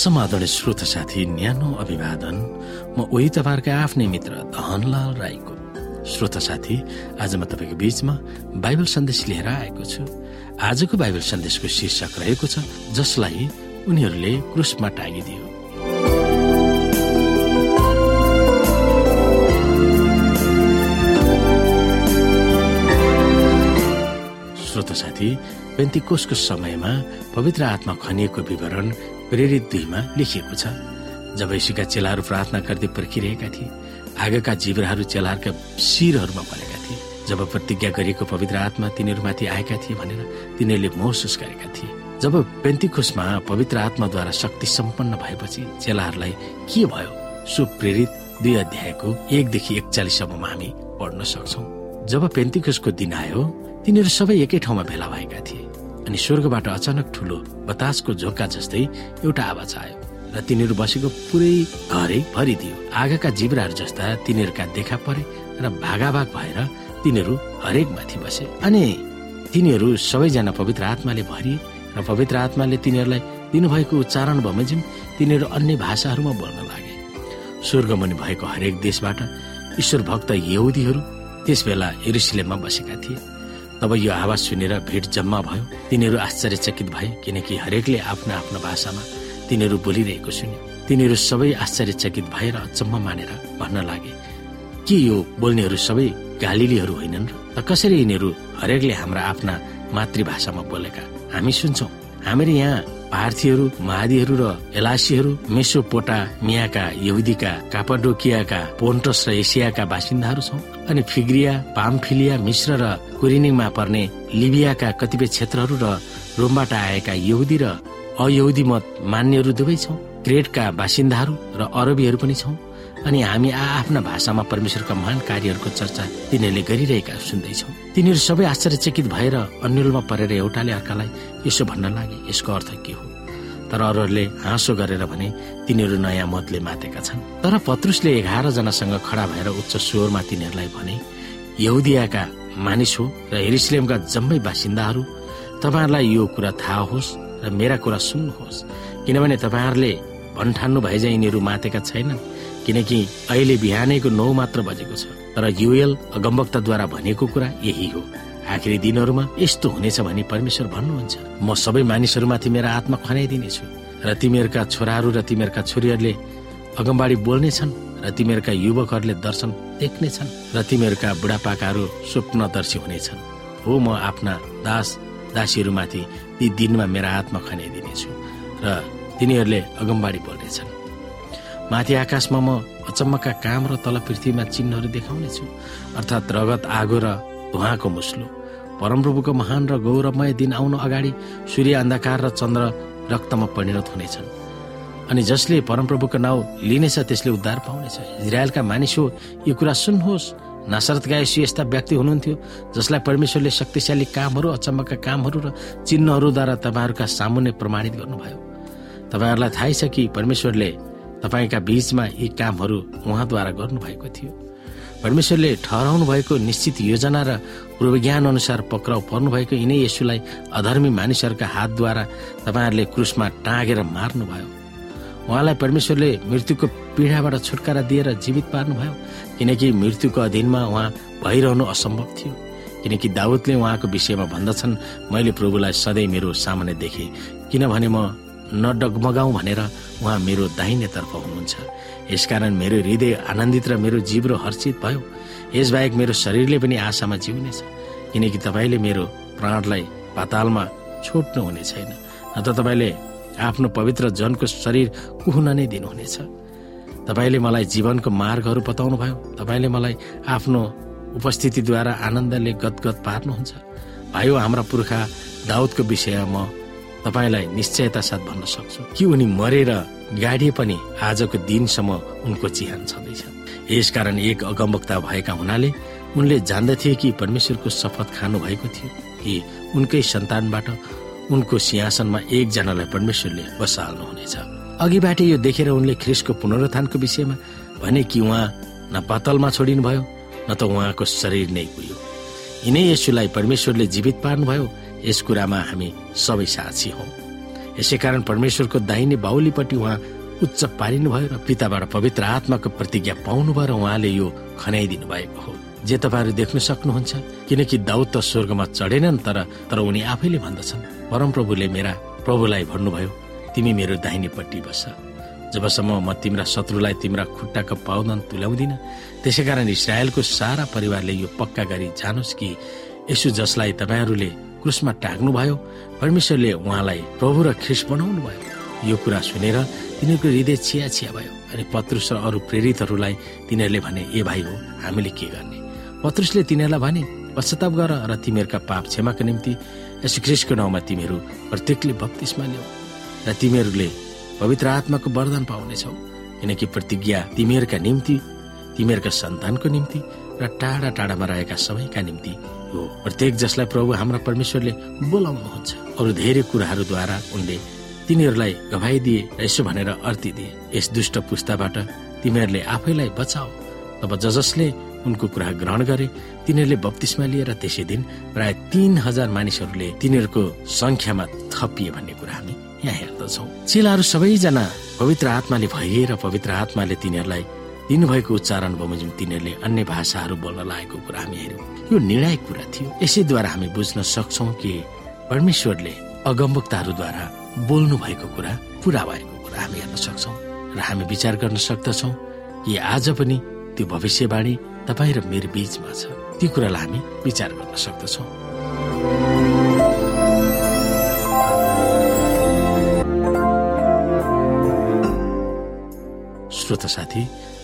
समादर श्रोत साथी न्यानो अभिवादन। म उही तपाईँहरूका आफ्नै मित्र धनलाल राईको। श्रोत साथी आज म तपाईँको बीचमा बाइबल सन्देश लिएर आएको छु। आजको बाइबल सन्देशको शीर्षक रहेको छ जसलाई उनीहरूले क्रुसमा टाँगिदियो। श्रोत साथी पेन्तिकोसको समयमा पवित्र आत्मा खनिएको विवरण प्रेरित दुईमा लेखिएको छ जब यीशुका चेलाहरू प्रार्थना गर्दै पर्खिरहेका थिए आगका जिब्राहरू चेलाहरूका शिरहरूमा परेका थिए जब प्रतिज्ञा गरिएको पवित्र आत्मा तिनीहरूमाथि आएका थिए भनेर तिनीहरूले महसुस गरेका थिए। जब पेन्तिकुसमा पवित्र आत्माद्वारा शक्ति सम्पन्न भएपछि चेलाहरूलाई के भयो? सो प्रेरित दुई अध्यायको एकदेखि एकचालिससम्ममा हामी पढ्न सक्छौ। जब पेन्तिकुसको दिन आयो तिनीहरू सबै एकै ठाउँमा भेला भएका थिए। अनि स्वर्गबाट अचानक ठुलो बतासको झोका जस्तै एउटा आवाज आयो र तिनीहरू बसेको पुरै घरै भरिदियो। आगाका जिब्राहरू जस्ता तिनीहरूका देखा परे र भागाभाग भएर तिनीहरू हरेक माथि बसे। अनि तिनीहरू सबैजना पवित्र आत्माले भरिए र पवित्र आत्माले तिनीहरूलाई दिनुभएको उच्चारण बमोजिम तिनीहरू अन्य भाषाहरूमा बोल्न लागे। स्वर्गमुनि भएको हरेक देशबाट ईश्वर भक्त यहुदीहरू त्यस बेला एरुसलेममा बसेका थिए। तब यो आवाज सुनेर भिड जम्मा भयो। तिनीहरू आश्चर्यचकित भए किनकि हरेकले आफ्नो आफ्नो भाषामा तिनीहरू बोलिरहेको सुन्यो। तिनीहरू सबै आश्चर्यचकित भएर अचम्म मानेर भन्न लागे के यो बोल्नेहरू सबै गालिलीहरू होइनन् र? त कसरी यिनीहरू हरेकले हाम्रा आफ्ना मातृभाषामा बोलेका? हामी सुन्छौ। हामीले यहाँ पार्थीहरू महादीहरू र एलासीहरू मेसोपोटा मियाका यहुदीका कापाडोकियाका पोन्टस र एसियाका बासिन्दाहरू छौँ अनि फिग्रिया पामफिलिया मिश्र र कुरिनिङमा पर्ने लिबियाका कतिपय क्षेत्रहरू र रोमबाट आएका यहुदी र अयहुदी मत मान्यहरू दुवै छौँ। क्रेटका बासिन्दाहरू र अरबीहरू पनि छौँ। अनि हामी आ आफ्ना भाषामा परमेश्वरका महान कार्यहरूको चर्चा तिनीहरूले गरिरहेका सुन्दैछौ। तिनीहरू सबै आश्चर्यचकित भएर अन्यलमा परेर एउटाले अर्कालाई यसो भन्न लागे यसको अर्थ के हो? तर अरूहरूले हाँसो गरेर भने तिनीहरू नयाँ मतले मातेका छन्। तर पत्रुसले एघार जनासँग खडा भएर उच्च स्वरमा तिनीहरूलाई भने यहुदियाका मानिस हो र हेरिसलेमका जम्मै बासिन्दाहरू तपाईँहरूलाई यो कुरा थाहा होस् र मेरा कुरा सुन्नुहोस्। किनभने तपाईँहरूले भन्ठान्नु भए चाहिँ यिनीहरू मातेका छैनन्। किनकि अहिले बिहानैको नौ मात्र बजेको छ। तर युएल अगम्बक्ताद्वारा भनेको कुरा यही हो। आखिरी दिनहरूमा यस्तो हुनेछ भनी परमेश्वर भन्नुहुन्छ। म सबै मानिसहरूमाथि मेरा आत्मा खनाइदिनेछु। र तिमीहरूका छोराहरू र तिमीहरूका छोरीहरूले अगमबाडी बोल्नेछन् र तिमीहरूका युवकहरूले दर्शन देख्नेछन् र तिमीहरूका बुढापाकाहरू स्वप्नदर्शी हुनेछन्। हो म आफ्ना दास दासीहरूमाथि ती दिनमा मेरा आत्मा खनाइदिनेछु। र तिनीहरूले अगमबाडी बोल्नेछन्। माथि आकाशमा म अचम्मका काम र तल पृथ्वीमा चिन्हहरू देखाउनेछु। अर्थात् रगत आगो र धुवाको मुस्लो। परमप्रभुको महान र गौरवमय दिन आउनु अगाडि सूर्य अन्धकार र चन्द्र रक्तमा परिणत हुनेछन्। अनि जसले परमप्रभुको नाउँ लिनेछ त्यसले उद्धार पाउनेछ। इजरायलका मानिस हो यो कुरा सुन्नुहोस्। नसरत गायसु यस्ता व्यक्ति हुनुहुन्थ्यो जसलाई परमेश्वरले शक्तिशाली कामहरू अचम्मका कामहरू र चिन्हहरूद्वारा तपाईँहरूका सामुन्ने प्रमाणित गर्नुभयो। तपाईँहरूलाई थाहै छ कि परमेश्वरले तपाईँका बीचमा यी कामहरू उहाँद्वारा गर्नुभएको थियो। परमेश्वरले ठहराउनु भएको निश्चित योजना र पूर्वज्ञान अनुसार पक्राउ पर्नुभएको यिनै यसुलाई अधर्मी मानिसहरूका हातद्वारा तपाईँहरूले क्रुसमा टाँगेर मार्नुभयो। उहाँलाई परमेश्वरले मृत्युको पीडाबाट छुटकारा दिएर जीवित पार्नुभयो किनकि मृत्युको अधीनमा उहाँ भइरहनु असम्भव थियो। किनकि दाउदले उहाँको विषयमा भन्दछन् मैले प्रभुलाई सधैँ मेरो सामान्य देखेँ। किनभने म नडगमगाउँ भनेर उहाँ मेरो दाहिनेतर्फ हुनुहुन्छ। यसकारण मेरो हृदय आनन्दित र मेरो जिब्रो हर्षित भयो। यसबाहेक मेरो शरीरले पनि आशामा जिउनेछ किनकि तपाईँले मेरो प्राणलाई पातालमा छोड्नु हुने छैन। न त तपाईँले आफ्नो पवित्र जनको शरीर कुहुन नै दिनुहुनेछ। तपाईँले मलाई जीवनको मार्गहरू बताउनु भयो तपाईँले मलाई आफ्नो उपस्थितिद्वारा आनन्दले गदगद पार्नुहुन्छ। भाइ हाम्रा पुर्खा दाउदको विषयमा म तपाईँलाई निश्चयता साथ भन्न सक्छु। कि उनी मरेर गाडिए पनि आजको दिनसम्म उनको चिहान छँदैछ। यसकारण एक अगमवक्ता भएका हुनाले उनले जान्दथे कि परमेश्वरको शपथ खानु भएको थियो कि उनकै सन्तानबाट उनको सिंहासनमा एकजनालाई परमेश्वरले बसाल्नुहुनेछ। अघिबाट यो देखेर उनले ख्रिसको पुनरुत्थानको विषयमा भने कि उहाँ न पातलमा छोडिनु भयो न त उहाँको शरीर नै पुग्यो यिनै यसुलाई परमेश्वरले जीवित पार्नुभयो यस कुरामा हामी सबै साक्षी हौ। यसै कारण परमेश्वरको दाहिने बाहुलीपट्टि उहाँ उच्च पारिनुभयो र पिताबाट पवित्र आत्माको प्रतिज्ञा पाउनुभयो र उहाँले यो खनाइदिनु भएको हो। जे तपाईँहरू देख्न सक्नुहुन्छ किनकि दाउद त स्वर्गमा चढेनन् तर तर उनी आफैले भन्दछन्। परमप्रभुले मेरा प्रभुलाई भन्नुभयो तिमी मेरो दाहिनेपट्टि बस्छ जबसम्म म तिम्रा शत्रुलाई तिम्रा खुट्टाको पाउदन तुल्याउँदिन त्यसै कारण इसरायलको सारा परिवारले यो पक्का गरी जानोस् कि यसो जसलाई तपाईँहरूले क्रुसमा टाग्नुभयो। परमेश्वरले उहाँलाई प्रभु र ख्रिस बनाउनु भयो यो कुरा सुनेर तिनीहरूको हृदय छिया छिया भयो अनि पत्रुस र अरू प्रेरितहरूलाई तिनीहरूले भने ए भाइ हो हामीले के गर्ने? पत्रुसले तिनीहरूलाई भने पश्चाताप गर र तिमीहरूका पाप क्षमाको निम्ति यसो ख्रिसको नाउँमा तिमीहरू प्रत्येकले बत्तिसमा ल्याऊ र तिमीहरूले पवित्र आत्माको वरदान पाउनेछौ। किनकि प्रतिज्ञा तिमीहरूका निम्ति तिमीहरूका सन्तानको निम्ति र टाढा टाढामा रहेका सबैका निम्ति हो। प्रत्येक जसलाई प्रभु हाम्रा परमेश्वरले बोलाउनुहुन्छ अरू धेरै कुराहरूद्वारा उनले तिनीहरूलाई गभाइदिए र यसो भनेर दिए। यस दुष्ट पुस्ताबाट तिमीहरूले आफैलाई बचाओ तब ज जसले उनको कुरा ग्रहण गरे तिनीहरूले बत्तिसमा लिएर त्यसै दिन प्राय तीन हजार मानिसहरूले तिनीहरूको संख्यामा थपिए भन्ने कुरा हामी यहाँ हेर्दछौ। चेलाहरू सबैजना पवित्र आत्माले भइए र पवित्र आत्माले तिनीहरूलाई दिनुभएको उच्चारण बमोजिम तिनीहरूले अन्य भाषाहरू बोल्न लागेको कुरा हामी हेऱ्यौँ। यो निर्णायक कुरा थियो। यसैद्वारा हामी बुझ्न सक्छौ कि परमेश्वरले अगमवक्ताहरूद्वारा बोल्नु भएको कुरा पुरा भएको कुरा हामी हेर्न सक्छौ र हामी विचार गर्न सक्दछौ कि आज पनि त्यो भविष्यवाणी तपाईँ र मेरो बीचमा छ। त्यो कुरालाई हामी विचार गर्न सक्दछौ। श्रोता साथी